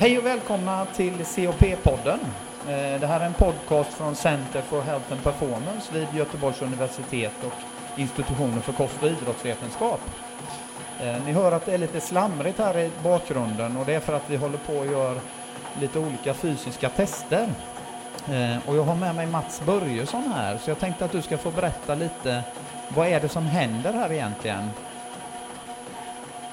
Hej och välkomna till COP-podden. Eh, det här är en podcast från Center for Health and Performance vid Göteborgs universitet och institutionen för kost och idrottsvetenskap. Eh, ni hör att det är lite slamrigt här i bakgrunden och det är för att vi håller på och gör lite olika fysiska tester. Eh, och jag har med mig Mats Börjesson här, så jag tänkte att du ska få berätta lite vad är det som händer här egentligen?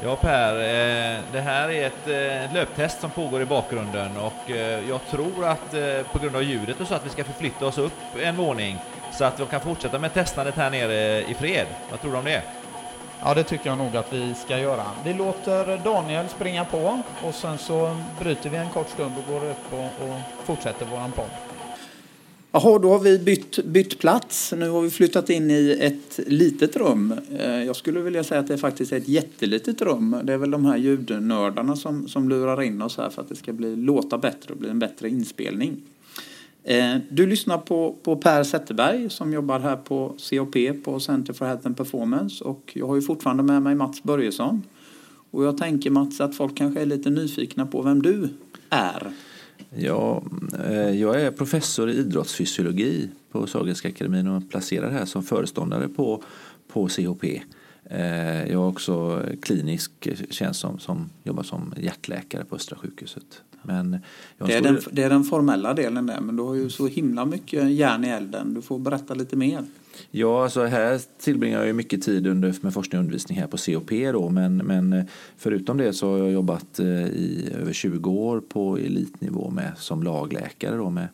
Ja Per, eh, det här är ett eh, löptest som pågår i bakgrunden och eh, jag tror att på grund av ljudet och så att vi ska förflytta oss upp en våning så att vi kan fortsätta med testandet här nere i fred. Vad tror du om det? Ja, det tycker jag nog att vi ska göra. Vi låter Daniel springa på och sen så bryter vi en kort stund och går upp och, och fortsätter våran podd. Jaha, då har vi bytt, bytt plats. Nu har vi flyttat in i ett litet rum. Eh, jag skulle vilja säga att det faktiskt är ett jättelitet rum. Det är väl de här ljudnördarna som, som lurar in oss här för att det ska bli, låta bättre och bli en bättre inspelning. Eh, du lyssnar på, på Per Zetterberg som jobbar här på COP på Center for Health and Performance och jag har ju fortfarande med mig Mats Börjesson. Och jag tänker Mats att folk kanske är lite nyfikna på vem du är. Ja, eh, jag är professor i idrottsfysiologi på Sahlgrenska akademin och placerad här som föreståndare på, på CHP. Eh, jag har också klinisk tjänst som, som jobbar som hjärtläkare på Östra sjukhuset. Men det, är den, det är den formella delen där, men du har ju så himla mycket järn i elden. Du får berätta lite mer. Ja, alltså här tillbringar jag mycket tid under, med forskning och undervisning här på COP då, men, men förutom det så har jag jobbat eh, i över 20 år på elitnivå med, som lagläkare då med,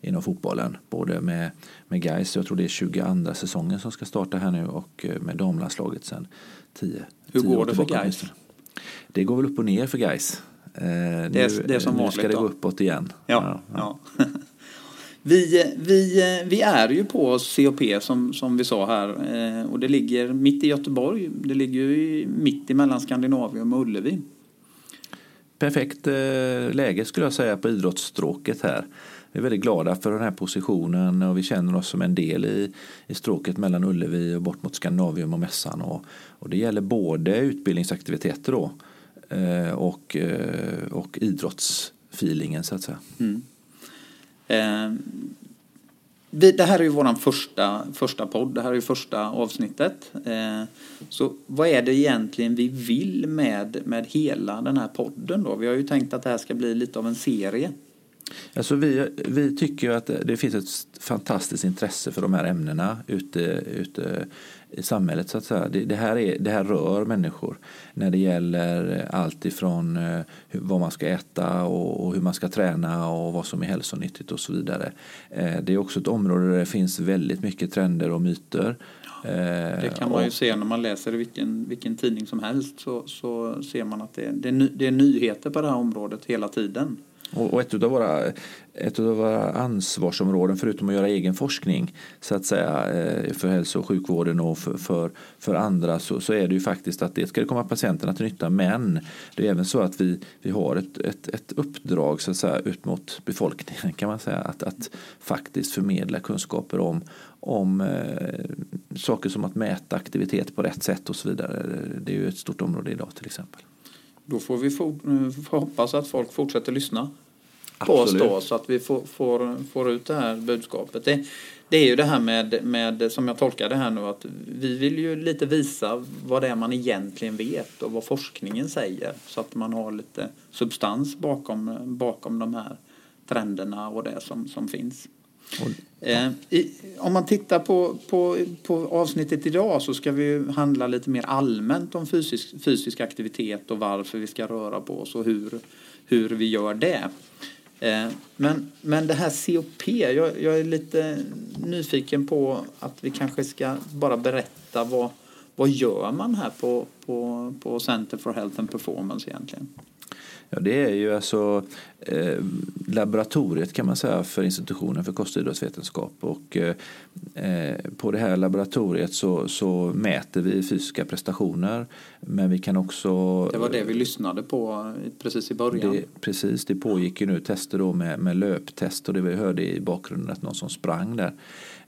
inom fotbollen. Både med, med Gais, jag tror det är 22 säsongen som ska starta här nu och eh, med damlandslaget sen 10 Hur går det för Gais? Det går väl upp och ner för Gais. Eh, det, är, det är som nu vanligt ska det gå uppåt igen. Ja, ja. ja. Vi, vi, vi är ju på COP som, som vi sa här eh, och det ligger mitt i Göteborg. Det ligger ju mitt emellan Skandinavium och Ullevi. Perfekt eh, läge skulle jag säga på idrottsstråket här. Vi är väldigt glada för den här positionen och vi känner oss som en del i, i stråket mellan Ullevi och bort mot Skandinavium och Mässan. Och, och det gäller både utbildningsaktiviteter då, eh, och, och idrottsfeelingen så att säga. Mm. Eh, det här är ju vår första, första podd, det här är ju första avsnittet. Eh, så vad är det egentligen vi vill med, med hela den här podden då? Vi har ju tänkt att det här ska bli lite av en serie. Alltså vi, vi tycker att det finns ett fantastiskt intresse för de här ämnena ute, ute i samhället. Så att säga. Det, det, här är, det här rör människor när det gäller allt ifrån eh, vad man ska äta och, och, hur man ska träna och vad som är hälsonyttigt och så vidare. Eh, det är också ett område där det finns väldigt mycket trender och myter. Eh, det kan man ju se när man läser vilken, vilken tidning som helst så, så ser man att det, det är nyheter på det här området hela tiden. Och ett av, våra, ett av våra ansvarsområden, förutom att göra egen forskning så att säga, eh, för hälso och sjukvården och för, för, för andra så, så, är det ju faktiskt att det ska komma patienterna till nytta. Men det är även så att vi, vi har ett, ett, ett uppdrag så att säga, ut mot befolkningen kan man säga. Att, att faktiskt förmedla kunskaper om, om eh, saker som att mäta aktivitet på rätt sätt och så vidare. Det är ju ett stort område idag till exempel. Då får vi får hoppas att folk fortsätter lyssna på Absolut. oss då så att vi får, får, får ut det här budskapet. Det, det är ju det här med, med, som jag tolkar det här nu, att vi vill ju lite visa vad det är man egentligen vet och vad forskningen säger så att man har lite substans bakom, bakom de här trenderna och det som, som finns. Eh, i, om man tittar på, på, på avsnittet idag så ska vi handla lite mer allmänt om fysisk, fysisk aktivitet och varför vi ska röra på oss och hur, hur vi gör det. Eh, men, men det här COP, jag, jag är lite nyfiken på att vi kanske ska bara berätta vad, vad gör man här på, på, på Center for Health and Performance egentligen? Ja, det är ju alltså eh, laboratoriet kan man säga för institutionen för kost och idrottsvetenskap. Och, eh, på det här laboratoriet så, så, mäter vi fysiska prestationer. Men vi kan också... Det var det vi lyssnade på precis i början. Det, precis, det pågick ju nu tester då med, med löptest och det vi hörde i bakgrunden att någon som sprang där.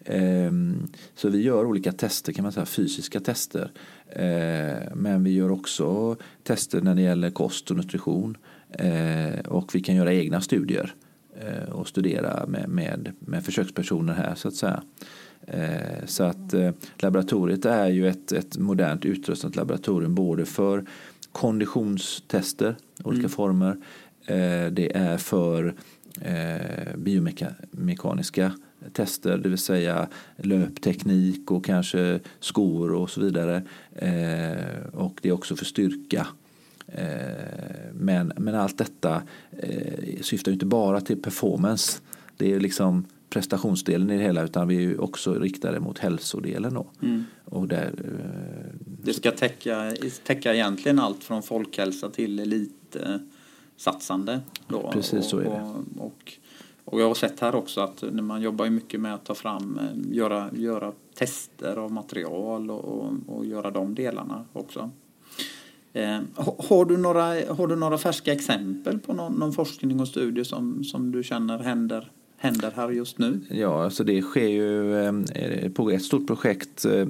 Ehm, så vi gör olika tester, kan man säga, fysiska tester. Ehm, men vi gör också tester när det gäller kost och nutrition. Eh, och vi kan göra egna studier eh, och studera med, med, med försökspersoner här så att säga. Eh, så att laboratoriet är ju ett, ett modernt utrustat laboratorium både för konditionstester, olika mm. former. Det är för biomekaniska tester, det vill säga löpteknik och kanske skor och så vidare. Och det är också för styrka. Men, men allt detta syftar inte bara till performance. Det är liksom prestationsdelen i det hela utan vi är också riktade mot hälsodelen. Då. Mm. Och där, eh, det ska täcka, täcka egentligen allt från folkhälsa till elitsatsande. Då. Precis så är det. Och, och, och, jag har sett här också att när man jobbar mycket med att ta fram, eh, göra, göra tester av material och, och, och göra de delarna också. Eh, har, du några, har du några färska exempel på någon, någon forskning och studie som, som du känner händer händer här just nu? Ja, alltså det sker ju eh, på ett stort projekt eh,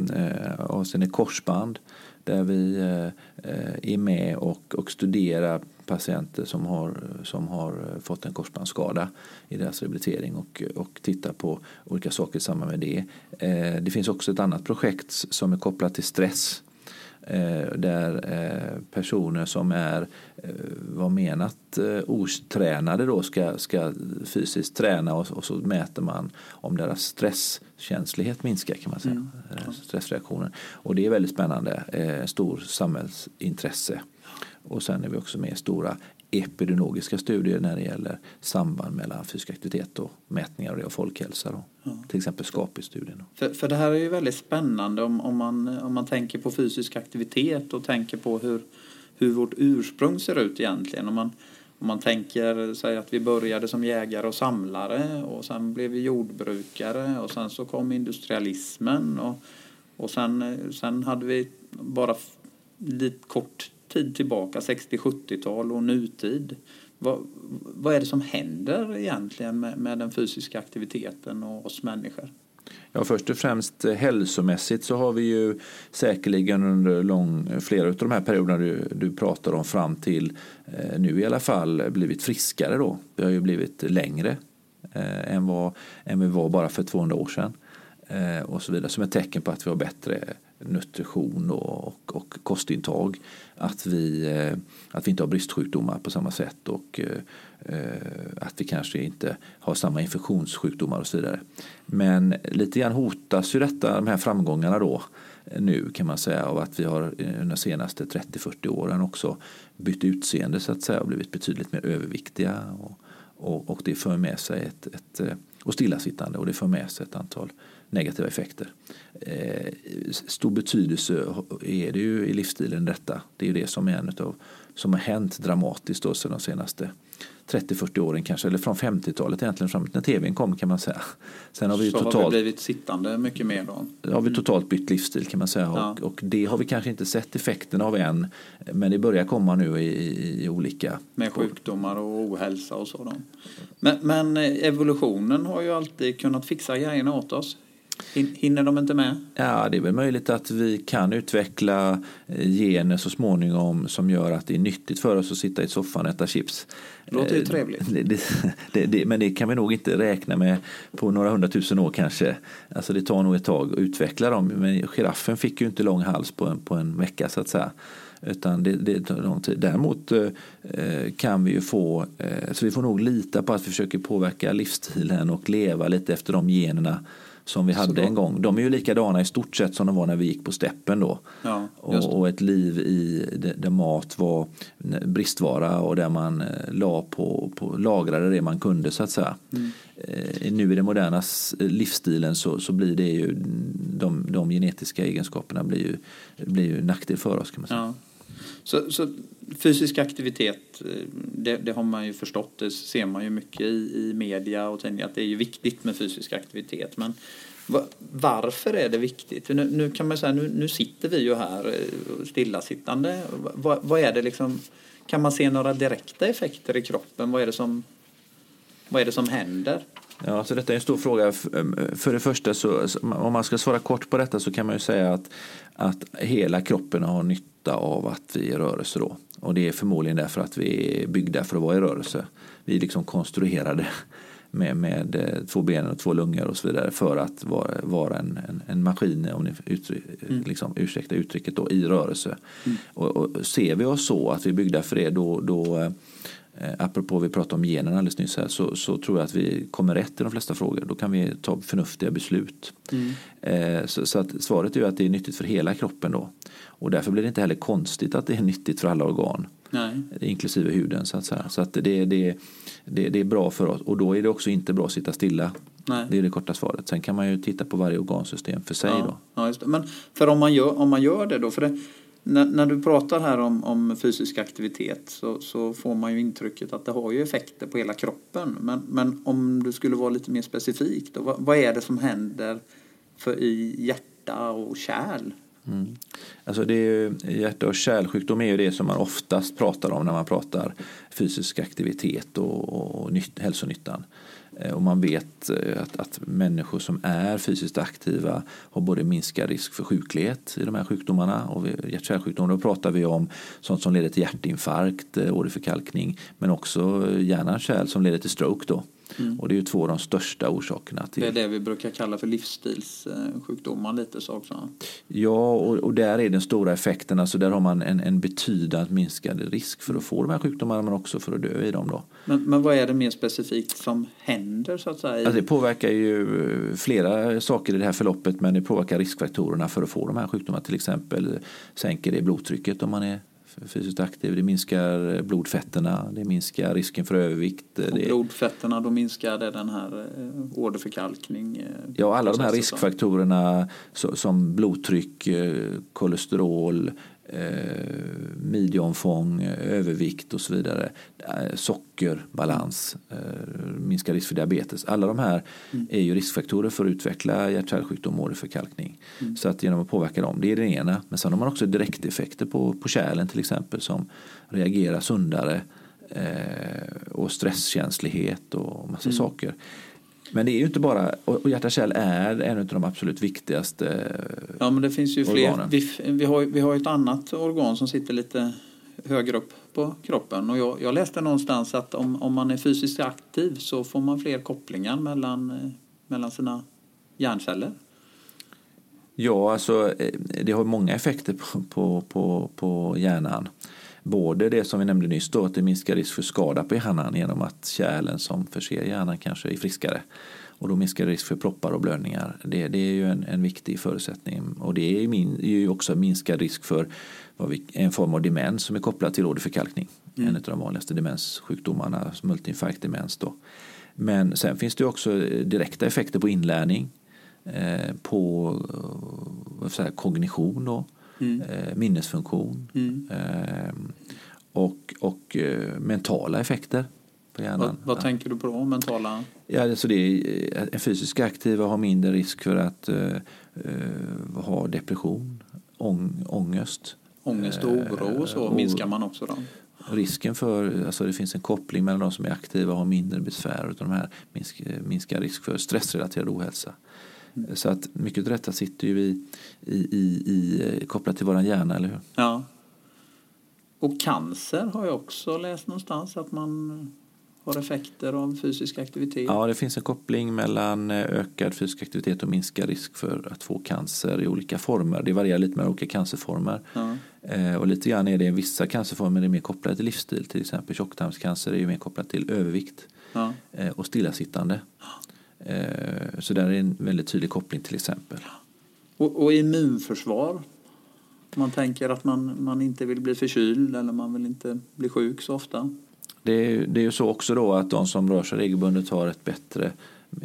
avseende korsband där vi eh, är med och, och studerar patienter som har, som har fått en korsbandsskada i deras rehabilitering och, och tittar på olika saker i samband med det. Det finns också ett annat projekt som är kopplat till stress där eh, personer som är eh, vad menat otränade då ska, ska fysiskt träna och, och, så mäter man om deras stresskänslighet minskar kan man säga. Mm. Stressreaktionen. Och det är väldigt spännande, stor samhällsintresse. Och sen är vi också med i stora epidemiologiska studier när det gäller samband mellan fysisk aktivitet och mätningar och folkhälsa. Då. Ja. Till exempel SCAPI-studien. För, för det här är ju väldigt spännande om, om, man, om man tänker på fysisk aktivitet och tänker på hur, hur vårt ursprung ser ut egentligen. Om man, om man tänker sig att vi började som jägare och samlare och sen blev vi jordbrukare och sen så kom industrialismen och, och sen, sen hade vi bara lite kort tid tillbaka, 60-70-tal och nutid. Vad, vad är det som händer egentligen med, med den fysiska aktiviteten och oss människor? Ja, först och främst eh, hälsomässigt så har vi ju säkerligen under lång, eh, flera av de här perioderna du, du pratar om fram till eh, nu i alla fall blivit friskare då. Vi har ju blivit längre eh, än, vad, än vi var bara för 200 år sedan. Eh, och så vidare som ett tecken på att vi har bättre nutrition och, och, och kostintag. Att vi, eh, att vi inte har bristsjukdomar på samma sätt och eh, eh, att vi kanske inte har samma infektionssjukdomar och så vidare. Men lite grann hotas ju detta, de här framgångarna då nu kan man säga av att vi har de senaste 30-40 åren också bytt utseende så att säga och blivit betydligt mer överviktiga. Och, och, och det för med sig ett, ett, och stillasittande och det för med sig ett antal negativa effekter. Eh, stor betydelse är det ju i livsstilen detta. Det är ju det som är en av som har hänt dramatiskt då sedan de senaste 30-40 åren kanske, eller från 50-talet egentligen fram när tvn kom kan man säga. Sen har vi så totalt, har vi blivit sittande mycket mer då? Då har vi totalt bytt livsstil kan man säga ja. och, och, det har vi kanske inte sett effekterna av än men det börjar komma nu i, i, olika... Med sjukdomar och ohälsa och så då. Men, men evolutionen har ju alltid kunnat fixa grejerna åt oss. Hinner de inte med? Ja, det är väl möjligt att vi kan utveckla eh, gener så småningom som gör att det är nyttigt för oss att sitta i soffan och äta chips. Det låter ju eh, trevligt. Det, det, det, men det kan vi nog inte räkna med på några hundratusen år kanske. Alltså det tar nog ett tag att utveckla dem. Men giraffen fick ju inte lång hals på en, på en vecka så att säga. Utan det, det tar lång tid. Däremot eh, kan vi ju få, eh, så vi får nog lita på att vi försöker påverka livsstilen och leva lite efter de generna som vi hade en gång. De är ju likadana i stort sett som de var när vi gick på steppen då. Ja, och, och, ett liv i där mat var bristvara och där man eh, la på, på, lagrade det man kunde så att säga. Mm. Eh, nu i den moderna livsstilen så, så blir det ju de, de genetiska egenskaperna blir ju, blir ju nackdel för oss kan man säga. Ja. Så, så, fysisk aktivitet, eh, det, det, har man ju förstått, det ser man ju mycket i, i media och tidningar att det är ju viktigt med fysisk aktivitet. Men varför är det viktigt? Nu, nu kan man säga, nu, nu, sitter vi ju här eh, stillasittande. Vad, vad är det liksom, kan man se några direkta effekter i kroppen? Vad är det som, vad är det som händer? Ja, så detta är en stor fråga. För det första, så, om man ska svara kort på detta så kan man ju säga att, att hela kroppen har nytta av att vi är i rörelse. Då. Och det är förmodligen därför att vi är byggda för att vara i rörelse. Vi är liksom konstruerade med, med eh, två ben och två lungor och så vidare för att vara, vara en, en, en maskin, om ni uttryck, mm. liksom, ursäkta uttrycket, då, i rörelse. Mm. Och, och, ser vi oss så att vi är byggda för det då, då eh, apropå vi pratade om generna alldeles nyss här, så, så tror jag att vi kommer rätt i de flesta frågor. Då kan vi ta förnuftiga beslut. Mm. Eh, så, så att svaret är ju att det är nyttigt för hela kroppen då. Och därför blir det inte heller konstigt att det är nyttigt för alla organ. Nej. Inklusive huden så att säga. Så att det, det, det, det är bra för oss och då är det också inte bra att sitta stilla. Nej. Det är det korta svaret. Sen kan man ju titta på varje organsystem för sig. Ja, då. Ja. Men för om man gör, om man gör det då, för det, när, när du pratar här om, om fysisk aktivitet så, så får man ju intrycket att det har ju effekter på hela kroppen. Men, men om du skulle vara lite mer specifik då, vad, vad är det som händer för i hjärta och kärl Mm. Alltså det är hjärta och kärlsjukdom är ju det som man oftast pratar om när man pratar fysisk aktivitet och, och nytt, hälsonyttan. Eh, och man vet eh, att, att människor som är fysiskt aktiva har både minskad risk för sjuklighet i de här sjukdomarna och hjärt-kärlsjukdomar. Då pratar vi om sånt som leder till hjärtinfarkt, eh, åderförkalkning men också hjärnan som leder till stroke. Då. Mm. Och det är ju två av de största orsakerna till... Det är det vi brukar kalla för livsstilssjukdomar lite så också. Ja, och, och där är den stora effekten. Alltså där har man en, en betydande minskad risk för att få de här sjukdomarna men också för att dö i dem. Då. Men, men vad är det mer specifikt som händer så att säga? Alltså det påverkar ju flera saker i det här förloppet men det påverkar riskfaktorerna för att få de här sjukdomarna. Till exempel sänker det blodtrycket om man är fysiskt aktiv. Det minskar blodfetterna, det minskar risken för övervikt. Och blodfetterna, då minskar det den här eh, åderförkalkning? Eh, ja, alla de här riskfaktorerna som blodtryck, eh, kolesterol, eh, midjeomfång, övervikt och så vidare. Eh, sockerbalans, eh, minskar risk för diabetes. Alla de här mm. är ju riskfaktorer för att utveckla hjärt-kärlsjukdom och förkalkning. Mm. Så att genom att påverka dem, det är det ena. Men sen har man också direkteffekter på, på kärlen till exempel som reagerar sundare eh, och stresskänslighet och massa mm. saker. Men det är ju inte bara, och hjärta-kärl är en av de absolut viktigaste Ja men det finns ju fler. Vi, vi, har, vi har ett annat organ som sitter lite högre upp på kroppen. Och jag, jag läste någonstans att om, om man är fysiskt aktiv så får man fler kopplingar mellan, eh, mellan sina hjärnceller. Ja, alltså eh, det har många effekter på, på, på, på hjärnan. Både det som vi nämnde nyss då, att det minskar risk för skada på hjärnan genom att kärlen som förser hjärnan kanske är friskare. Och då minskar risk för proppar och blödningar. Det, det är ju en, en, viktig förutsättning. Och det är, min, är ju också minskad risk för vi, en form av demens som är kopplad till åderförkalkning. Mm. En av de vanligaste demenssjukdomarna, multiinfarkt demens. Då. Men sen finns det också direkta effekter på inlärning, eh, på vad säga, kognition. Då mm. eh, minnesfunktion mm. eh, och, och eh, mentala effekter på hjärnan. Vad, vad tänker du på då, mentala? Ja, alltså det är, en eh, fysisk aktiva har mindre risk för att eh, ha depression, ång, ångest. Ångest och oro och så minskar man också då? risken för, alltså det finns en koppling mellan de som är aktiva och har mindre besvär av de här minskar, minskar risk för stressrelaterad ohälsa. Så att mycket av detta sitter ju i, i, i, i kopplat till våran hjärna, eller hur? Ja. Och cancer har jag också läst någonstans att man har effekter av fysisk aktivitet. Ja, det finns en koppling mellan eh, ökad fysisk aktivitet och minskad risk för att få cancer i olika former. Det varierar lite mellan olika cancerformer. Ja. Eh, och lite grann är det vissa cancerformer är mer kopplade till livsstil. Till exempel tjocktarmscancer är ju mer kopplat till övervikt ja. eh, och stillasittande. Eh, så där är en väldigt tydlig koppling till exempel. Och, och immunförsvar? Man tänker att man, man inte vill bli förkyld eller man vill inte bli sjuk så ofta. Det är, det är ju så också då att de som rör sig regelbundet har ett bättre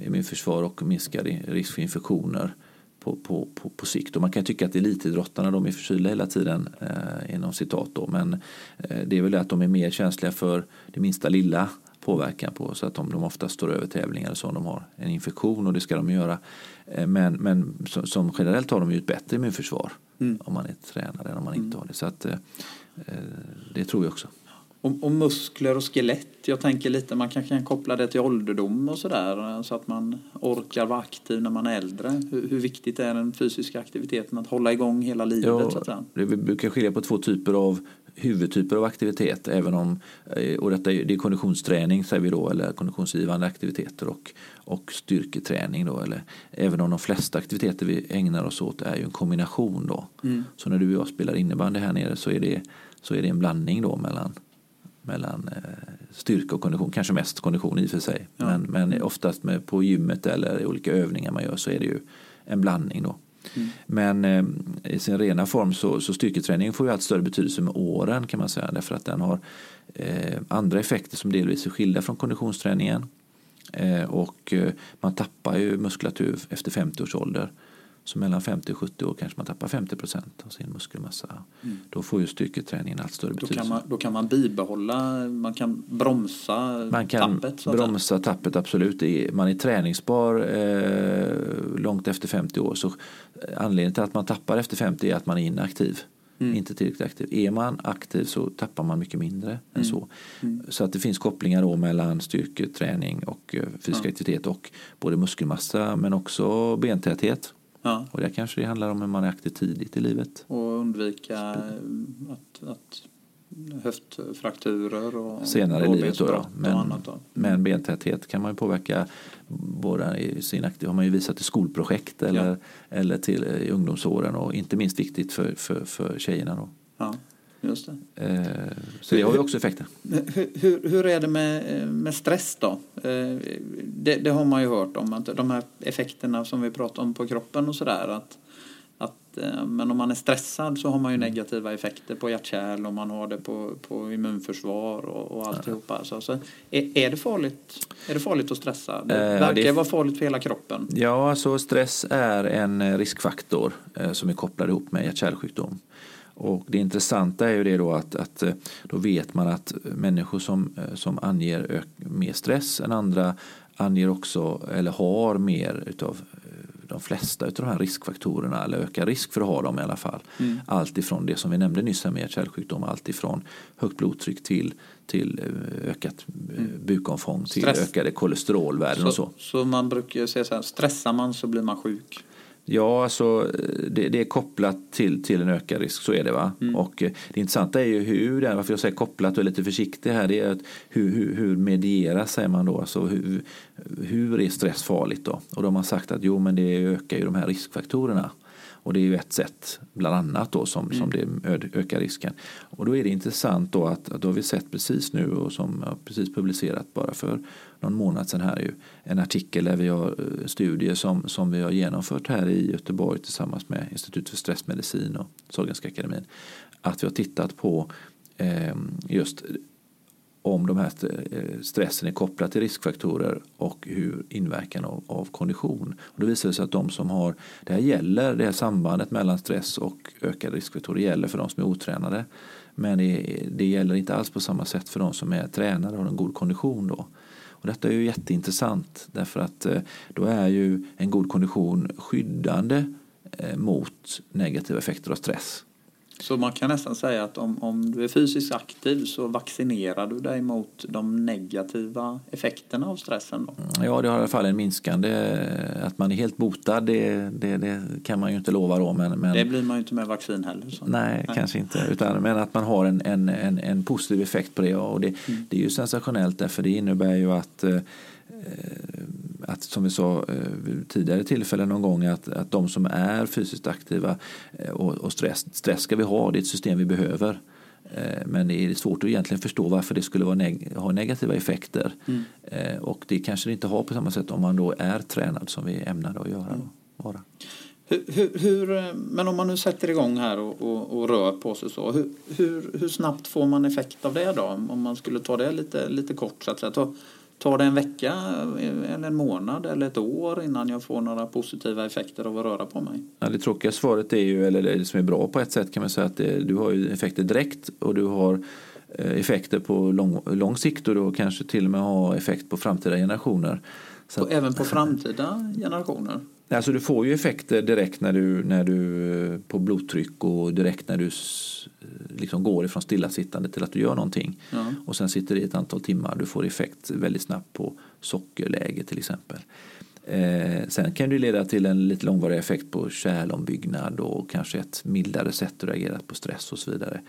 immunförsvar och minskad risk för infektioner på, på, på, på sikt. Och man kan tycka att elitidrottarna de är förkylda hela tiden eh, inom citat då, men eh, det är väl det att de är mer känsliga för det minsta lilla påverkan på så att de, de ofta står över tävlingar så om de har en infektion och det ska de göra. Eh, men, men som, generellt har de ju ett bättre immunförsvar mm. om man är tränare än om man inte mm. har det. Så att, eh, eh, det tror jag också. och, och, muskler och skelett. Jag tänker lite, man kanske kan koppla det till ålderdom och sådär. Så att man orkar vara aktiv när man är äldre. Hur, hur viktigt är den fysiska aktiviteten att hålla igång hela livet? Ja, så att säga? Vi brukar skilja på två typer av huvudtyper av aktivitet. Även om, eh, och detta är, det är konditionsträning säger vi då, eller konditionsgivande aktiviteter och, och styrketräning. Då, eller, även om de flesta aktiviteter vi ägnar oss åt är ju en kombination. Då. Mm. Så när du och jag spelar innebandy här nere så är det, så är det en blandning då mellan mellan eh, styrka och kondition, kanske mest kondition i och för sig. Ja. Men, men oftast med, på gymmet eller olika övningar man gör så är det ju en blandning då. Mm. Men eh, i sin rena form så, så styrketräning får ju allt större betydelse med åren kan man säga därför att den har eh, andra effekter som delvis är skilda från konditionsträningen. Eh, och eh, man tappar ju muskulatur efter 50 års ålder. Så mellan 50 och 70 år kanske man tappar 50 procent av sin muskelmassa. Mm. Då får ju styrketräningen allt större betydelse. Då kan, man, då kan man bibehålla, man kan bromsa man kan tappet? bromsa tappet, absolut. Man är träningsbar eh, långt efter 50 år. Så anledningen till att man tappar efter 50 är att man är inaktiv. Mm. Inte tillräckligt aktiv. Är man aktiv så tappar man mycket mindre mm. än så. Mm. Så att det finns kopplingar då mellan styrketräning och eh, fysisk aktivitet och både muskelmassa men också bentäthet. Ja. Och där kanske det handlar om hur man är aktiv tidigt i livet. Och undvika att, att höftfrakturer och senare i livet. Då, då. Men, då. men bentäthet kan man ju påverka både i sin aktiv, har man ju visat i skolprojekt eller, ja. eller till i ungdomsåren och inte minst viktigt för, för, för tjejerna. Då. Just det. Eh, så det har ju också effekter. Hur, hur, hur, är det med, med stress då? Eh, det, det, har man ju hört om, att de här effekterna som vi pratar om på kroppen och sådär. Att, att, eh, men om man är stressad så har man ju mm. negativa effekter på hjärt-kärl och man har det på, på immunförsvar och, och alltihopa. Ja. Så, så är, är, det farligt, är det farligt att stressa? Det eh, verkar det, vara farligt för hela kroppen. Ja, alltså stress är en riskfaktor eh, som är kopplad ihop med hjärt-kärlsjukdom. Och det intressanta är ju det då att, att eh, då vet man att människor som, eh, som anger mer stress än andra anger också eller har mer utav eh, de flesta av de här riskfaktorerna eller ökar risk för att ha dem i alla fall. Mm. Allt ifrån det som vi nämnde nyss med kärlsjukdom, allt ifrån högt blodtryck till, till ökat mm. bukomfång till Stress. ökade kolesterolvärden så, och så. Så man brukar säga så här, stressar man så blir man sjuk? Ja, alltså, det, det, är kopplat till, till en ökad risk, så är det. va. Mm. Och eh, det intressanta är ju hur, det varför jag säger kopplat och är lite försiktig här, det är att hur, hur, hur medieras, säger man då, alltså hur, hur är stress farligt då? Och då har man sagt att jo, men det ökar ju de här riskfaktorerna. Och det är ju ett sätt, bland annat, då, som, mm. som det ökar risken. Och då är det intressant då att, att då har vi sett precis nu och som har precis publicerat bara för någon månad sedan här ju en artikel där vi har eh, studier som, som vi har genomfört här i Göteborg tillsammans med Institutet för stressmedicin och Sahlgrenska akademin. Att vi har tittat på eh, just om de här eh, stressen är kopplad till riskfaktorer och hur inverkan av, av kondition. Och då visar det sig att de som har, det här gäller, det här sambandet mellan stress och ökade riskfaktorer gäller för de som är otränade. Men det, det gäller inte alls på samma sätt för de som är tränade och har en god kondition. Då. Och detta är ju jätteintressant därför att eh, då är ju en god kondition skyddande eh, mot negativa effekter av stress. Så man kan nästan säga att om, om du är fysiskt aktiv så vaccinerar du dig mot de negativa effekterna av stressen? Då? Ja, det har i alla fall en minskande... Att man är helt botad, det, det, det kan man ju inte lova då. Men, men, det blir man ju inte med vaccin heller. Så. Nej, nej, kanske inte. Utan, men att man har en, en, en, en positiv effekt på det. Och det, mm. det är ju sensationellt därför det innebär ju att eh, att som vi sa eh, vid tidigare tillfällen någon gång att, att de som är fysiskt aktiva eh, och, och stress, stress ska vi ha, det är ett system vi behöver. Eh, men det är svårt att egentligen förstå varför det skulle vara neg ha negativa effekter. Mm. Och det kanske det inte har på samma sätt om man då är tränad som vi ämnar att göra. Mm. Vara. Hur, hur, hur, men om man nu sätter igång här och, och, och rör på sig så, hur, hur, hur, snabbt får man effekt av det då? Om man skulle ta det lite, lite kort så att säga. Ta, Tar det en vecka eller en månad eller ett år innan jag får några positiva effekter av att röra på mig? Ja, det tråkiga svaret är ju, eller det som är bra på ett sätt kan man säga att det, du har ju effekter direkt och du har eh, effekter på lång, lång sikt och du kanske till och med har effekt på framtida generationer. Att, även på framtida generationer? Alltså du får ju effekter direkt när du, när du eh, på blodtryck och direkt när du liksom går ifrån stillasittande till att du gör någonting. Ja. Och sen sitter det i ett antal timmar. Du får effekt väldigt snabbt på sockerläge till exempel. Eh, sen kan det leda till en lite långvarig effekt på kärlombyggnad och kanske ett mildare sätt att reagera på stress och så vidare.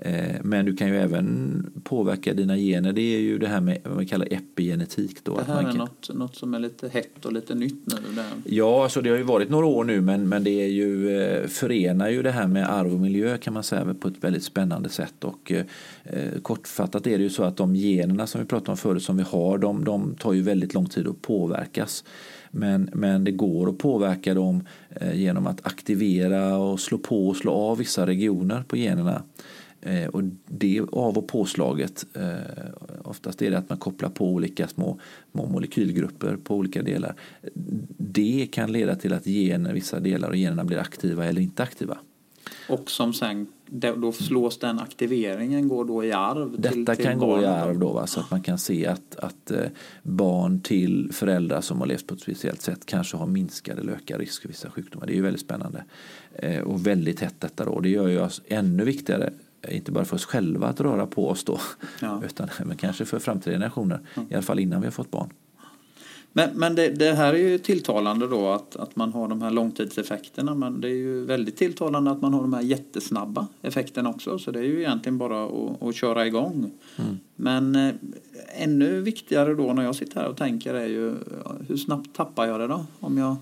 Eh, men du kan ju även påverka dina gener. Det är ju det här med vad man kallar epigenetik. Då, det här man är något, något som är lite hett och lite nytt nu? Ja, alltså det har ju varit några år nu men, men det är ju, eh, förenar ju det här med arv och miljö kan man säga på ett väldigt spännande sätt. Och, eh, kortfattat är det ju så att de generna som vi pratade om förut som vi har de, de tar ju väldigt lång tid att påverkas. Men, men det går att påverka dem eh, genom att aktivera och slå på och slå av vissa regioner på generna. Eh, och det av och påslaget, eh, oftast är det att man kopplar på olika små, små molekylgrupper på olika delar. Det kan leda till att gener, vissa delar av generna blir aktiva eller inte aktiva. Och som sen, då slås den aktiveringen, går då i arv? Detta till, till kan gå i arv då, va? så att man kan se att, att eh, barn till föräldrar som har levt på ett speciellt sätt kanske har minskad eller ökad risk för vissa sjukdomar. Det är ju väldigt spännande. Och väldigt tätt detta då. Det gör ju oss ännu viktigare inte bara för oss själva att röra på oss då, ja. utan men kanske för framtida generationer, ja. i alla fall innan vi har fått barn. Men, men det, det, här är ju tilltalande då att, att man har de här långtidseffekterna men det är ju väldigt tilltalande att man har de här jättesnabba effekterna också så det är ju egentligen bara att, att köra igång. Mm. Men eh, ännu viktigare då när jag sitter här och tänker är ju hur snabbt tappar jag det då? Om jag,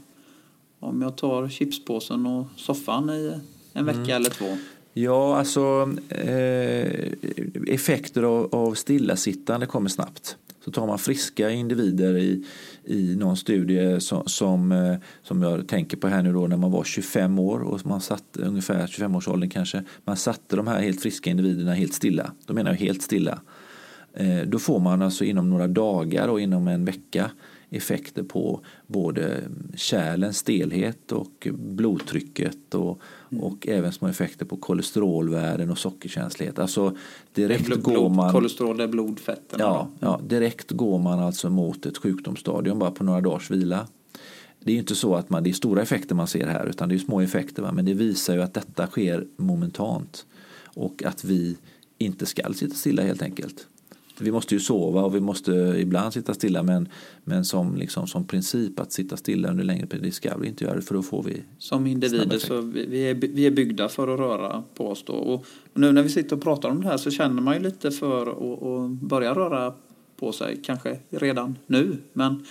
om jag tar chipspåsen och soffan i en vecka mm. eller två. Ja, alltså eh, effekter av, av stillasittande kommer snabbt. Så tar man friska individer i, i någon studie som, som, som jag tänker på här nu då när man var 25 år och man satt ungefär 25-årsåldern kanske. Man satte de här helt friska individerna helt stilla. Då menar jag helt stilla. Eh, då får man alltså inom några dagar och inom en vecka effekter på både kärlens stelhet och blodtrycket och, mm. och även små effekter på kolesterolvärden och sockerkänslighet. Alltså direkt blod, går man... Kolesterol är blodfetten? Ja, ja, direkt går man alltså mot ett sjukdomsstadium bara på några dagars vila. Det är inte så att man, det är stora effekter man ser här utan det är små effekter. Va? Men det visar ju att detta sker momentant och att vi inte ska sitta stilla helt enkelt vi måste ju sova och vi måste ibland sitta stilla men, men som, liksom, som princip att sitta stilla under längre period, det ska vi inte göra för då får vi Som individer så vi är, vi är byggda för att röra på oss då. Och nu när vi sitter och pratar om det här så känner man ju lite för att, att börja röra på sig, kanske redan nu. Men,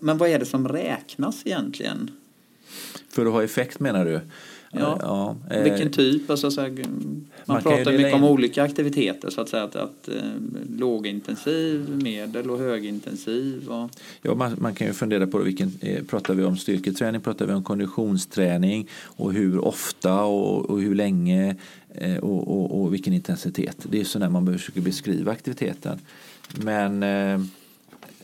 men vad är det som räknas egentligen? För att ha effekt menar du? Ja. ja. Vilken typ? Alltså, så här, man, man pratar mycket in... om olika aktiviteter så att säga. Att, att eh, lågintensiv, medel och högintensiv. Och... Ja, man, man, kan ju fundera på vilken, eh, pratar vi om styrketräning, pratar vi om konditionsträning och hur ofta och, och hur länge eh, och, och, och, vilken intensitet. Det är så när man försöker beskriva aktiviteten. Men eh,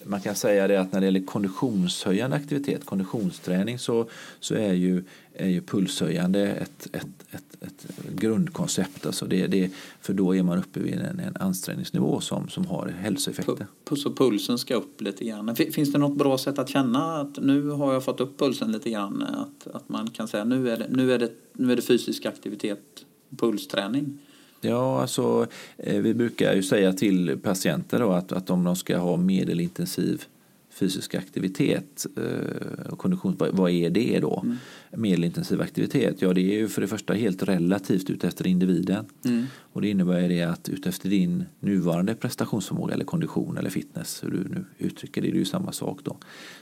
man kan säga det att när det gäller konditionshöjande aktivitet, konditionsträning, så, så är, ju, är ju pulshöjande ett, ett, ett, ett grundkoncept. Alltså det, det, för då är man uppe vid en, en ansträngningsnivå som, som har hälsoeffekter. Så pulsen ska upp lite grann. Finns det något bra sätt att känna att nu har jag fått upp pulsen lite grann? Att, att man kan säga nu är det, nu är det, nu är det fysisk aktivitet, pulsträning? Ja, alltså, eh, vi brukar ju säga till patienter då att, att om de ska ha medelintensiv fysisk aktivitet eh, och kondition, vad är det då? Mm. Medelintensiv aktivitet, ja det är ju för det första helt relativt utefter individen. Mm. Och det innebär det att utefter din nuvarande prestationsförmåga eller kondition eller fitness, hur du nu uttrycker det, det är ju samma sak då.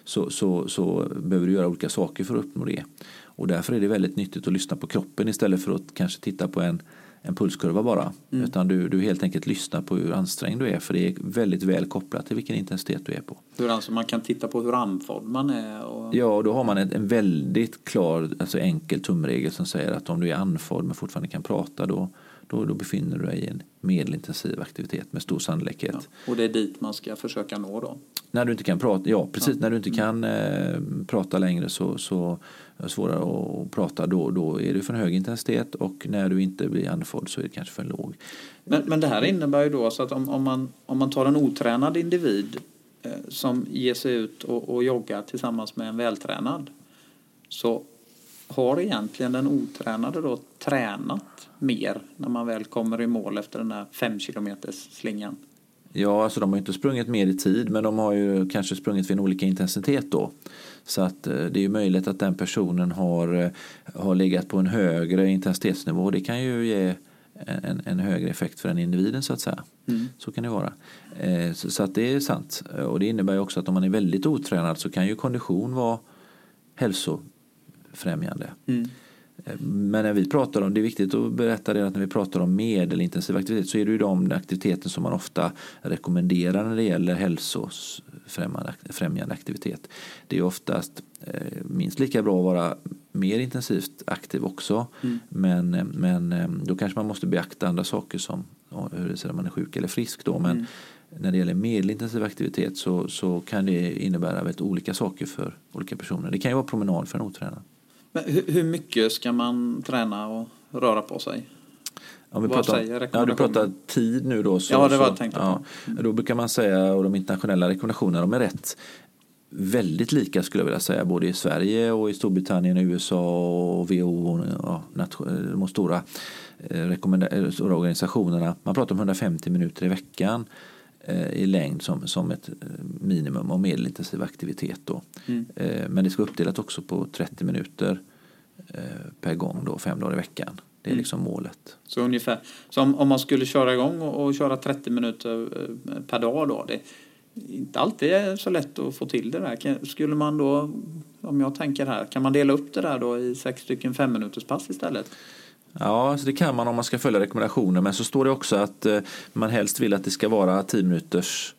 Så, så, så behöver du göra olika saker för att uppnå det. Och därför är det väldigt nyttigt att lyssna på kroppen istället för att kanske titta på en en pulskurva bara. Mm. Utan du, du helt enkelt lyssnar på hur ansträngd du är för det är väldigt väl kopplat till vilken intensitet du är på. Hur alltså man kan titta på hur andfådd man är? Och... Ja, och då har man en, en väldigt klar, alltså enkel tumregel som säger att om du är andfådd men fortfarande kan prata då, då, då befinner du dig i en medelintensiv aktivitet med stor sannolikhet. Ja, och det är dit man ska försöka nå då? När du inte kan prata, ja precis, ja. när du inte mm. kan eh, prata längre så, så svårare att prata då, då är det för en hög intensitet och när du inte blir andfådd så är det kanske för en låg. Men, men det här innebär ju då alltså att om, om, man, om man tar en otränad individ eh, som ger sig ut och, och joggar tillsammans med en vältränad så har egentligen den otränade då tränat mer när man väl kommer i mål efter den här fem kilometers slingan? Ja, alltså de har inte sprungit mer i tid men de har ju kanske sprungit vid en olika intensitet då. Så att eh, det är ju möjligt att den personen har, eh, har legat på en högre intensitetsnivå. Det kan ju ge en, en högre effekt för den individen så att säga. Mm. Så kan det vara. Eh, så, så, att det är sant. Och det innebär ju också att om man är väldigt otränad så kan ju kondition vara hälsofrämjande. Mm. Men när vi pratar om, det är viktigt att berätta det att när vi pratar om medelintensiv aktivitet så är det ju de aktiviteter som man ofta rekommenderar när det gäller hälsofrämjande aktivitet. Det är oftast eh, minst lika bra att vara mer intensivt aktiv också. Mm. Men, men eh, då kanske man måste beakta andra saker som hur det ser om man är sjuk eller frisk då. Men mm. när det gäller medelintensiv aktivitet så, så kan det innebära väldigt olika saker för olika personer. Det kan ju vara promenad för en otränad. Men hur mycket ska man träna och röra på sig? Om vi pratar, ja, du pratar tid nu då. Så, ja, det var jag tänkte ja, mm. Då brukar man säga, och de internationella rekommendationerna, de är rätt väldigt lika skulle jag vilja säga, både i Sverige och i Storbritannien, USA och WHO, ja, de stora, eh, stora organisationerna. Man pratar om 150 minuter i veckan eh, i längd som, som ett eh, minimum av medelintensiv aktivitet. Då. Mm. Men det ska uppdelat också på 30 minuter per gång, då, fem dagar i veckan. Det är mm. liksom målet. Så ungefär, så om, om man skulle köra igång och, och köra 30 minuter per dag då, det är inte alltid så lätt att få till det där. Skulle man då, om jag tänker här, kan man dela upp det där då i sex stycken fem minuters pass istället? Ja, alltså det kan man om man ska följa rekommendationer. Men så står det också att eh, man helst vill att det ska vara 10 minuters eh,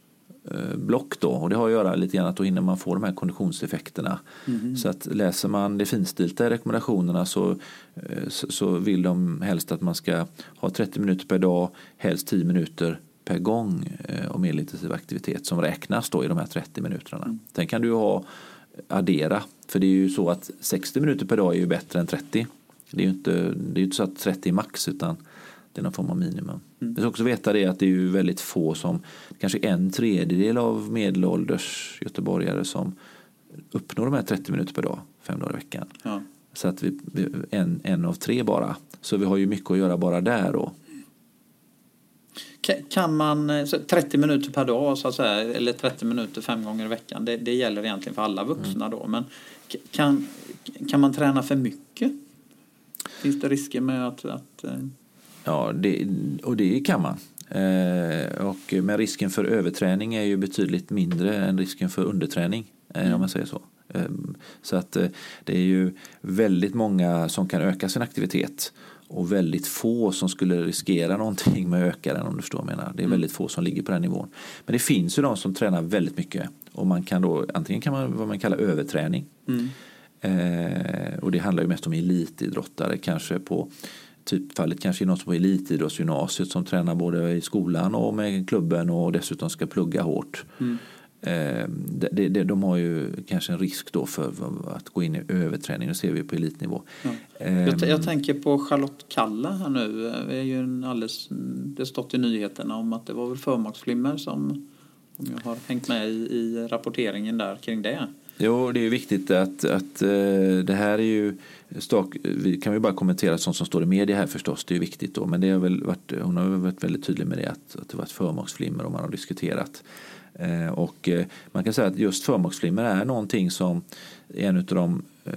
block då. Och det har att göra lite grann att då hinner man få de här konditionseffekterna. Mm. Så att läser man det finstilta i rekommendationerna så, eh, så, så, vill de helst att man ska ha 30 minuter per dag, helst 10 minuter per gång och medelintensiv aktivitet som räknas då i de här 30 minuterna. Mm. Sen kan du ha addera, för det är ju så att 60 minuter per dag är ju bättre än 30. Det är ju inte, det är inte så att 30 är max utan det är någon form av minimum. Mm. Jag ska också veta det att det är ju väldigt få som, kanske en tredjedel av medelålders göteborgare som uppnår de här 30 minuter per dag, fem dagar i veckan. Ja. Så att vi, en, en av tre bara. Så vi har ju mycket att göra bara där då. Kan man, 30 minuter per dag så att säga, eller 30 minuter fem gånger i veckan, det, det gäller egentligen för alla vuxna mm. då. Men kan, kan man träna för mycket? Finns det risker med att... att eh... Ja, det, och det kan man. Eh, och, men risken för överträning är ju betydligt mindre än risken för underträning. Eh, mm. Om man säger så. Eh, så att eh, det är ju väldigt många som kan öka sin aktivitet och väldigt få som skulle riskera någonting med att öka den om du förstår vad jag menar. Det är mm. väldigt få som ligger på den nivån. Men det finns ju de som tränar väldigt mycket och man kan då antingen kan man vad man kallar överträning. Mm. Eh, och det handlar ju mest om elitidrottare kanske på typfallet kanske är något på elitidrottsgymnasiet som tränar både i skolan och med klubben och dessutom ska plugga hårt. Mm. Eh, de, de, de, har ju kanske en risk då för att gå in i överträning, det ser vi på elitnivå. Ja. Eh, jag, jag, tänker på Charlotte Kalla här nu. Det, är ju en alldeles, det stått i nyheterna om att det var väl förmaksflimmer som om jag har hängt med i, i rapporteringen där kring det. Jo, det är viktigt att, att uh, det här är ju stak, vi kan ju bara kommentera sånt som står i media här förstås, det är ju viktigt då, men det har väl varit, hon har varit väldigt tydlig med det att, att det varit förmaksflimmer och man har diskuterat. Eh, och uh, man kan säga att just förmaksflimmer är någonting som är en av de, eh,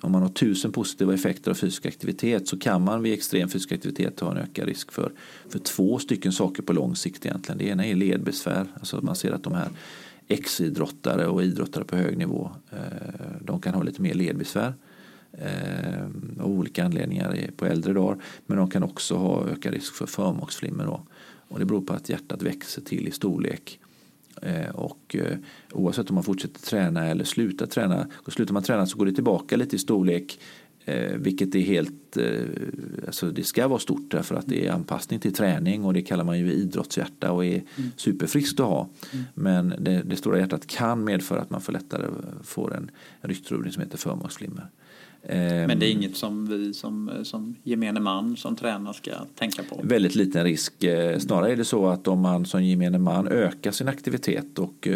om man har tusen positiva effekter av fysisk aktivitet så kan man vid extrem fysisk aktivitet ha en ökad risk för, för två stycken saker på lång sikt egentligen. Det ena är ledbesvär, alltså man ser att de här exidrottare och idrottare på hög nivå. Eh, de kan ha lite mer ledbesvär eh, av olika anledningar på äldre dagar. Men de kan också ha ökad risk för förmaksflimmer. Då. Och det beror på att hjärtat växer till i storlek. Eh, och oavsett om man fortsätter träna eller slutar träna. Och slutar man träna så går det tillbaka lite i storlek Eh, vilket är helt, eh, alltså det ska vara stort därför att det är anpassning till träning och det kallar man ju idrottshjärta och är mm. superfriskt att ha. Mm. Men det, det, stora hjärtat kan medföra att man får lättare får en ryggtrubbning som heter förmaksflimmer. Men det är ehm, inget som vi som, som gemene man som tränar ska tänka på? Väldigt liten risk. Eh, snarare är det så att om man som gemene man ökar sin aktivitet och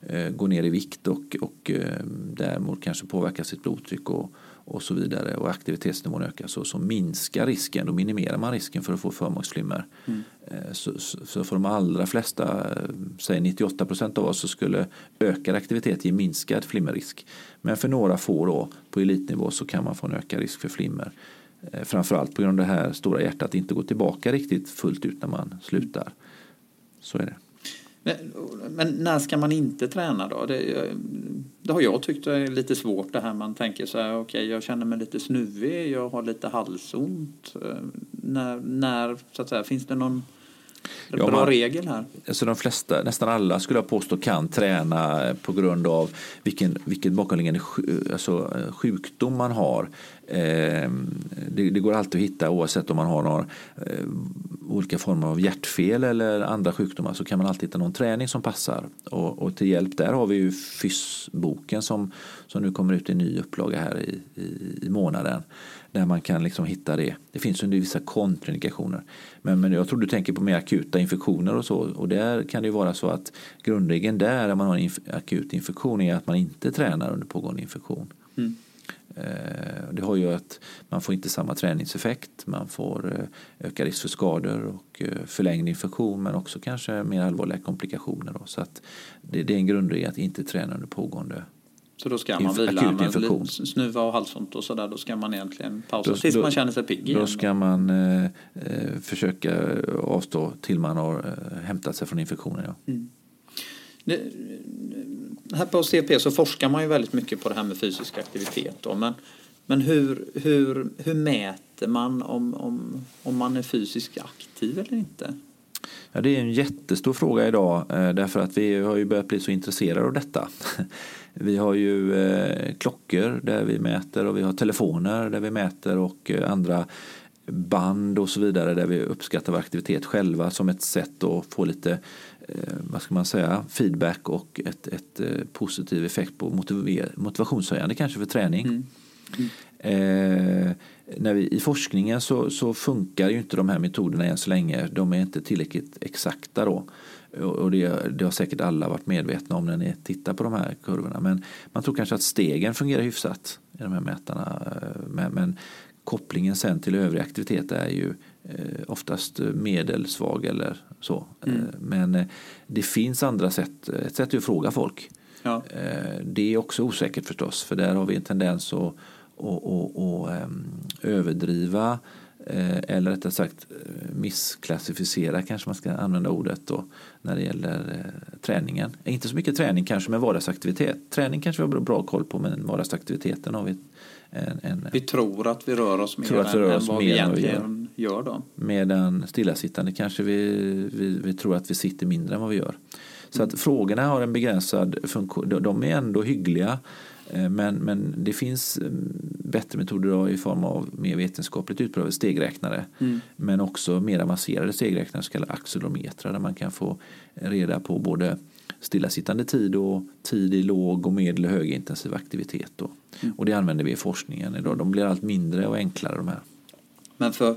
eh, går ner i vikt och, och eh, däremot kanske påverkar sitt blodtryck och, och så vidare och aktivitetsnivån ökar så, så minskar risken, då minimerar man risken för att få förmaksflimmer. Mm. Eh, så, så, för de allra flesta, eh, säg 98 procent av oss, så skulle ökad aktivitet ge minskad flimmerrisk. Men för några få då, på elitnivå så kan man få en ökad risk för flimmer. Eh, framförallt på grund av det här stora hjärtat inte går tillbaka riktigt fullt ut när man slutar. Så är det. Men, men, när ska man inte träna då? Det, det har jag tyckt är lite svårt det här man tänker så här, okej okay, jag känner mig lite snuvig, jag har lite halsont. Eh, när, när så att säga, finns det någon ja, bra man, regel här? Alltså de flesta, nästan alla skulle jag påstå kan träna på grund av vilken, vilken bakomliggande alltså, sjukdom man har. Ehm, det, det, går alltid att hitta oavsett om man har några eh, olika former av hjärtfel eller andra sjukdomar så kan man alltid hitta någon träning som passar. Och, och till hjälp där har vi ju Fysboken som, som nu kommer ut i en ny upplaga här i, i, i månaden där man kan liksom hitta det. Det finns ju vissa kontraindikationer. Men, men jag tror du tänker på mer akuta infektioner och så. Och där kan det ju vara så att grundregeln där, när man har en inf akut infektion, är att man inte tränar under pågående infektion. Mm. Eh, det har ju att man får inte samma träningseffekt, man får eh, ökad risk för skador och eh, förlängd infektion men också kanske mer allvarliga komplikationer. Så att det, är en grundregel att inte träna under pågående så då ska man vila med snuva och halsont och sådär. Då ska man egentligen pausa då, tills då, man känner sig pigg igen. Då ska man eh, försöka avstå till man har eh, hämtat sig från infektionen. Ja. Mm. Det, här på CP så forskar man ju väldigt mycket på det här med fysisk aktivitet. Då, men men hur, hur, hur mäter man om, om, om man är fysiskt aktiv eller inte? Ja, det är en jättestor fråga idag eh, därför att vi har ju börjat bli så intresserade av detta. Vi har ju eh, klockor där vi mäter och vi har telefoner där vi mäter och eh, andra band och så vidare där vi uppskattar vår aktivitet själva som ett sätt att få lite vad ska man säga, feedback och ett, ett eh, positiv effekt på motivationshöjande kanske för träning. Mm. Mm. Eh, när vi, I forskningen så, så, funkar ju inte de här metoderna än så länge. De är inte tillräckligt exakta då. Och det, det har säkert alla varit medvetna om när ni tittar på de här kurvorna. Men man tror kanske att stegen fungerar hyfsat i de här mätarna. Eh, men, men kopplingen sen till övrig aktivitet är ju Eh, oftast medelsvag eller så. Mm. Eh, men eh, det finns andra sätt. Ett sätt är att fråga folk. Ja. Det är också osäkert förstås för där har vi en tendens att, att, att, att ehm, överdriva eller rättare sagt missklassificera kanske man ska använda ordet då när det gäller träningen. Inte så mycket träning kanske men vardagsaktivitet. Träning kanske vi har bra koll på men vardagsaktiviteten har vi en, en, vi tror att vi rör oss mer än, än vad vi egentligen gör. då. Medan stillasittande kanske vi, vi, vi, tror att vi sitter mindre än vad vi gör. Så att frågorna har en begränsad funktion. De är ändå hyggliga. Eh, men, men det finns mm, bättre metoder i form av mer vetenskapligt utprövade stegräknare. Mm. Men också mer avancerade stegräknare, så kallade accelerometrar där man kan få reda på både stillasittande tid och tid i låg och medel och högintensiv aktivitet. Då. Mm. Och det använder vi i forskningen idag. De blir allt mindre och enklare de här. Men för,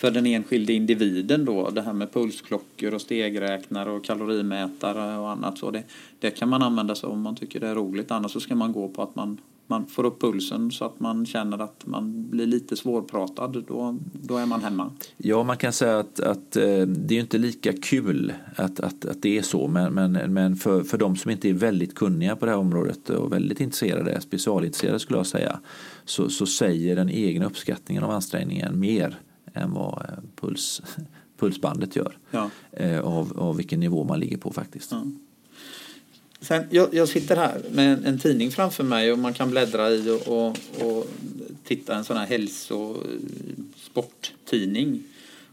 för den enskilde individen då, det här med pulsklockor och stegräknare och kalorimätare och annat så det, det kan man använda sig om man tycker det är roligt. Annars så ska man gå på att man man får upp pulsen så att man känner att man blir lite svårpratad, då, då är man hemma. Ja, man kan säga att, att eh, det är inte lika kul att, att, att det är så, men, men, men för, för de som inte är väldigt kunniga på det här området och väldigt intresserade, specialintresserade skulle jag säga, så, så säger den egna uppskattningen av ansträngningen mer än vad eh, puls, pulsbandet gör ja. Eh, av, av vilken nivå man ligger på faktiskt. Ja. Sen, jag, jag, sitter här med en, en, tidning framför mig och man kan bläddra i och, och, och titta en sån här hälsosporttidning.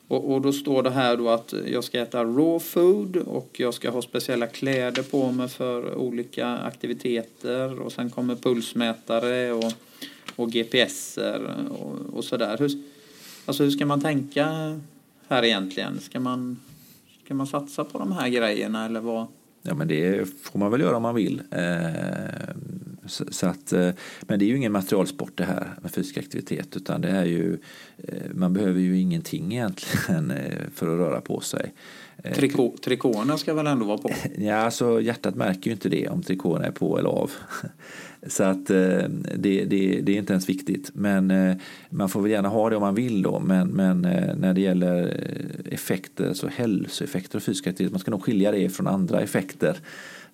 Och, och då står det här då att jag ska äta raw food och jag ska ha speciella kläder på mig för olika aktiviteter och sen kommer pulsmätare och och GPSer och, och sådär. Hur, alltså hur ska man tänka här egentligen? Ska man, ska man satsa på de här grejerna eller vad? Ja, men det får man väl göra om man vill. Eh, så att, eh, men det är ju ingen materialsport det här med fysisk aktivitet utan det är ju, eh, man behöver ju ingenting egentligen för att röra på sig. Trikå, trikåerna ska väl ändå vara på? Ja, alltså hjärtat märker ju inte det om trikåerna är på eller av. Så att det, det, det, är inte ens viktigt. Men man får väl gärna ha det om man vill då. Men, men när det gäller effekter, alltså hälsoeffekter och fysisk aktivitet, man ska nog skilja det från andra effekter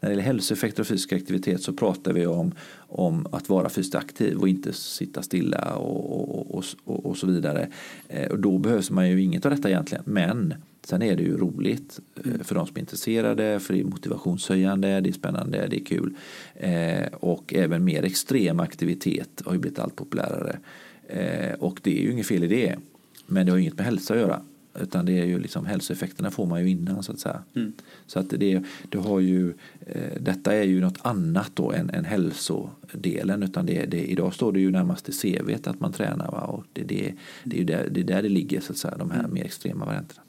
när det gäller hälsoeffekter och fysisk aktivitet så pratar vi om, om att vara fysiskt aktiv och inte sitta stilla och, och, och, och så vidare. Eh, och då behövs man ju inget av detta egentligen. Men sen är det ju roligt eh, för de som är intresserade, för det är motivationshöjande, det är spännande, det är kul. Eh, och även mer extrem aktivitet har ju blivit allt populärare. och det är ju inget fel i det. Men det har inget med hälsa att göra. Utan det är ju liksom hälsoeffekterna får man ju innan så att säga. Mm. Så att det, det har ju, eh, detta är ju något annat då än, än hälsodelen. Utan det, det, idag står det ju närmast i CV att man tränar. Va? Och det, det, det är ju där det, är där det ligger så att säga, de här mm. mer extrema varianterna.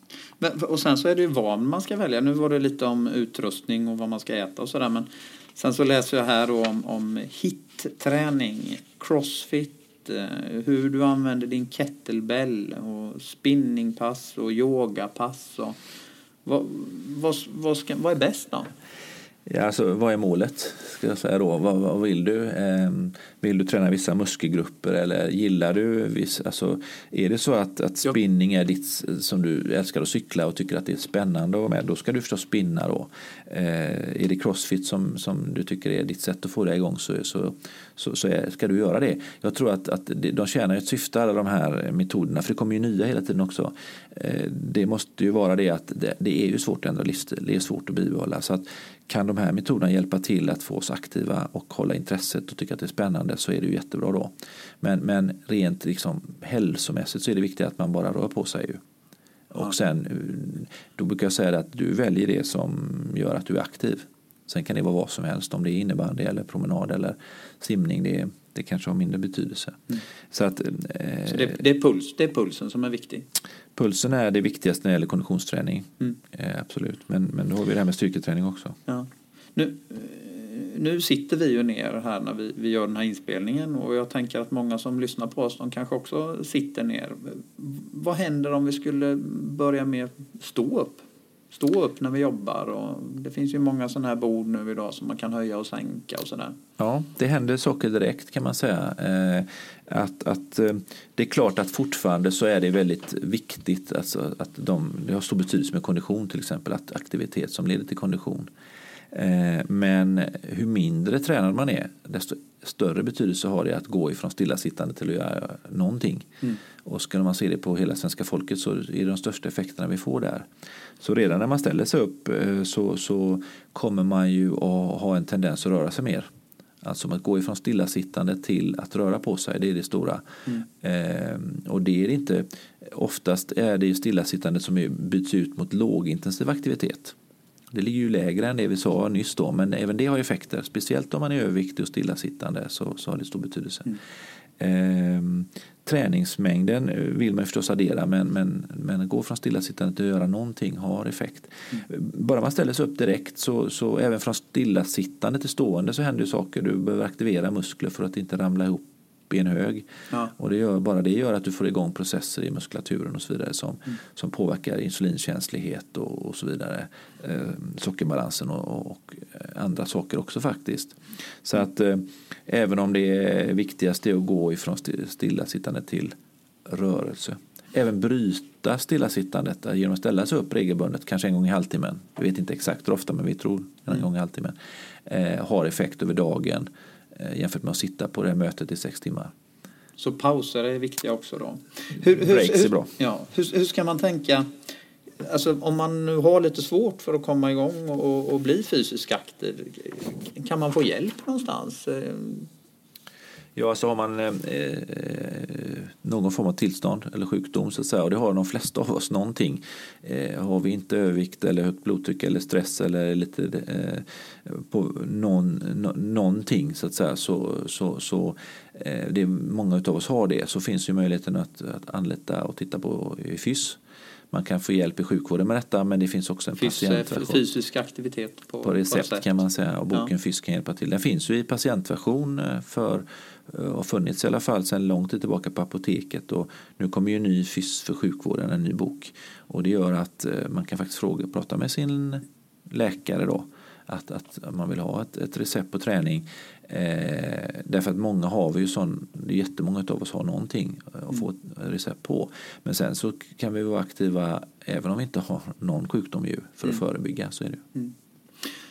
Och sen så är det ju vad man ska välja. Nu var det lite om utrustning och vad man ska äta och sådär. Men sen så läser jag här om, om hit-träning, crossfit eh, hur du använder din kettlebell och spinningpass och yogapass. Och vad, vad, vad, ska, vad är bäst då? Ja, alltså, vad är målet? Ska jag säga då? Vad, vad vill du? Eh, vill du träna vissa muskelgrupper eller gillar du viss, alltså, Är det så att, att spinning är ditt som du älskar att cykla och tycker att det är spännande att vara med, då ska du förstås spinna då. Eh, är det crossfit som, som du tycker är ditt sätt att få dig igång så, så, så, så är, ska du göra det. Jag tror att, att de tjänar ett syfte alla de här metoderna för det kommer ju nya hela tiden också. Eh, det måste ju vara det att det, det är ju svårt att ändra livsstil, det är svårt att bibehålla. Så att kan de här metoderna hjälpa till att få oss aktiva och hålla intresset och tycka att det är spännande så är det ju jättebra då. Men, men rent liksom hälsomässigt så är det viktigt att man bara rör på sig. Ju. Och sen, då brukar jag säga att du väljer det som gör att du är aktiv. Sen kan det vara vad som helst, om det är innebandy eller promenad eller simning. Det, det kanske har mindre betydelse. Mm. Så, att, eh, så det, det, är puls, det är pulsen som är viktig? Pulsen är det viktigaste när det gäller konditionsträning. Mm. Eh, absolut, men, men då har vi det här med styrketräning också. Ja. Nu, nu sitter vi ju ner här när vi, vi gör den här inspelningen och jag tänker att många som lyssnar på oss de kanske också sitter ner. Vad händer om vi skulle börja med stå upp? Stå upp när vi jobbar och det finns ju många sådana här bord nu idag som man kan höja och sänka och sådär. Ja, det händer saker direkt kan man säga. Eh, att, att, eh, det är klart att fortfarande så är det väldigt viktigt alltså att de, det har stor betydelse med kondition till exempel, att aktivitet som leder till kondition. Eh, men hur mindre tränad man är desto större betydelse har det att gå ifrån stillasittande till att göra någonting. Mm. Och skulle man se det på hela svenska folket så är det de största effekterna vi får där. Så redan när man ställer sig upp eh, så, så kommer man ju att ha en tendens att röra sig mer. Alltså att gå ifrån stillasittande till att röra på sig, det är det stora. Mm. Eh, och det är inte, oftast är det stillasittande som byts ut mot lågintensiv aktivitet. Det ligger ju lägre än det vi sa nyss då, men även det har effekter. Speciellt om man är överviktig och stillasittande så, så har det stor betydelse. Mm. Eh, träningsmängden vill man förstås addera men, men, men gå från stillasittande till att göra någonting har effekt. Mm. Bara man ställer sig upp direkt så, så även från stillasittande till stående så händer ju saker. Du behöver aktivera muskler för att inte ramla ihop i en hög. Ja. Och det gör, bara det gör att du får igång processer i muskulaturen och så vidare som, mm. som påverkar insulinkänslighet och, och så vidare. Eh, sockerbalansen och, och, andra saker också faktiskt. Så att eh, även om det viktigaste är att gå ifrån stillasittande till rörelse. Även bryta stillasittandet genom att ställa sig upp regelbundet, kanske en gång i halvtimmen. Vi vet inte exakt hur ofta men vi tror en mm. gång i halvtimmen. Eh, har effekt över dagen Eh, jämfört med att sitta på det här mötet i sex timmar. Så pauser är viktiga också då? Hur, hur, Breaks är bra. Ja, hur, hur ska man tänka? Alltså, om man nu har lite svårt för att komma igång och, och bli fysiskt aktiv, kan man få hjälp någonstans? Ja, alltså har man eh, eh, någon form av tillstånd eller sjukdom så att säga, och det har de flesta av oss någonting. Eh, har vi inte övervikt eller högt blodtryck eller stress eller lite eh, på någon, no, någonting så att säga så, så, så eh, det många av oss har det så finns ju möjligheten att, att anlita och titta på FYS man kan få hjälp i sjukvården med detta men det finns också en Fys patientversion. Fysisk aktivitet på, på recept, på kan man säga och boken ja. FYS kan hjälpa till. Den finns ju i patientversion eh, för eh, har funnits i alla fall sedan lång tid tillbaka på apoteket och nu kommer ju en ny FYS för sjukvården, en ny bok och det gör att eh, man kan faktiskt fråga, prata med sin läkare då att, att man vill ha ett, ett recept på träning. Eh, därför att många har vi ju sån, det är jättemånga av oss har någonting att få ett recept på. Men sen så kan vi vara aktiva även om vi inte har någon sjukdom ju för att mm. förebygga. Så är det. Mm.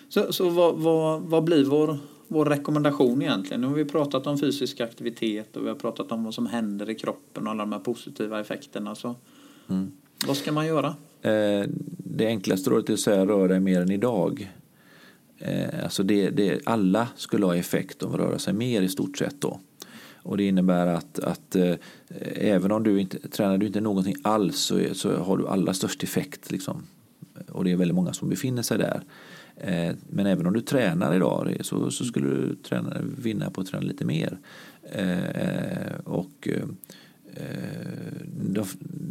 Så, så vad, vad, vad blir vår, vår rekommendation egentligen? Nu har vi pratat om fysisk aktivitet och vi har pratat om vad som händer i kroppen och alla de här positiva effekterna. Så, mm. Vad ska man göra? Eh, det enklaste rådet är att säga rör dig mer än idag. Eh, alltså det, det, alla skulle ha effekt av att röra sig mer i stort sett då. Och det innebär att, att eh, även om du inte tränar du inte någonting alls så, så har du allra störst effekt. Liksom. Och det är väldigt många som befinner sig där. Eh, men även om du tränar idag så, så skulle du träna, vinna på att träna lite mer. Eh, och eh,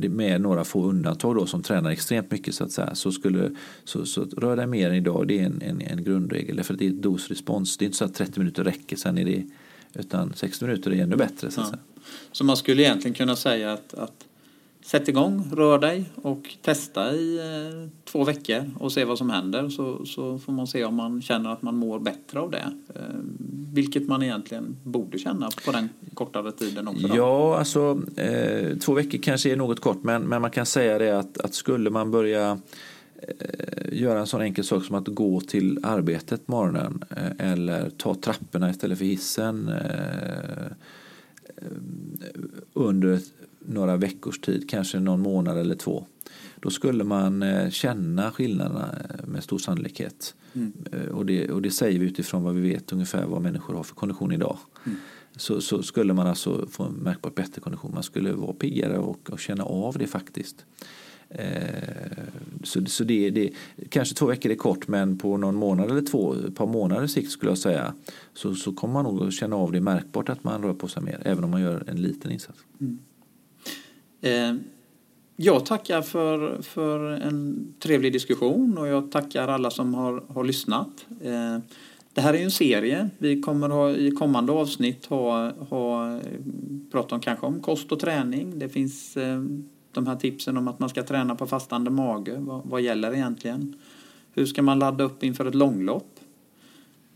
med några få undantag då, som tränar extremt mycket så att säga, så skulle så, så rör dig mer än idag, det är en, en, en grundregel. Därför att det är dosrespons. Det är inte så att 30 minuter räcker, sen är det, utan 60 minuter är ännu bättre. Så, ja. så man skulle egentligen kunna säga att, att Sätt igång, rör dig och testa i eh, två veckor och se vad som händer så, så får man se om man känner att man mår bättre av det. Eh, vilket man egentligen borde känna på den kortare tiden också. Då. Ja, alltså eh, två veckor kanske är något kort men, men man kan säga det att, att skulle man börja eh, göra en sån enkel sak som att gå till arbetet på morgonen eh, eller ta trapporna istället för hissen eh, under några veckors tid, kanske någon månad eller två. Då skulle man eh, känna skillnaderna eh, med stor sannolikhet. Mm. Eh, och, det, och det säger vi utifrån vad vi vet ungefär vad människor har för kondition idag. Mm. Så, så, skulle man alltså få en märkbart bättre kondition. Man skulle vara piggare och, och känna av det faktiskt. Eh, så så det, det, kanske två veckor är kort men på någon månad eller två, ett par månader sikt skulle jag säga så, så kommer man nog att känna av det märkbart att man rör på sig mer även om man gör en liten insats. Mm. Eh, jag tackar för, för en trevlig diskussion och jag tackar alla som har, har lyssnat. Eh, det här är ju en serie. Vi kommer ha, i kommande avsnitt ha, ha, prata om kanske om kost och träning. Det finns eh, de här tipsen om att man ska träna på fastande mage. Vad, vad gäller egentligen? Hur ska man ladda upp inför ett långlopp?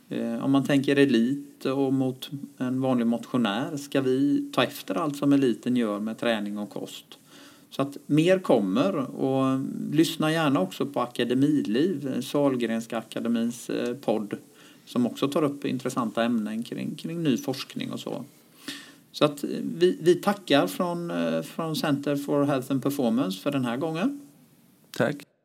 Eh, om man tänker elit och mot en vanlig motionär, ska vi ta efter allt som eliten gör med träning och kost? Så att mer kommer och lyssna gärna också på Akademiliv, Salgrenska akademins eh, podd som också tar upp intressanta ämnen kring, kring ny forskning och så. Så att eh, vi, vi tackar från, från Center for Health and Performance för den här gången. Tack.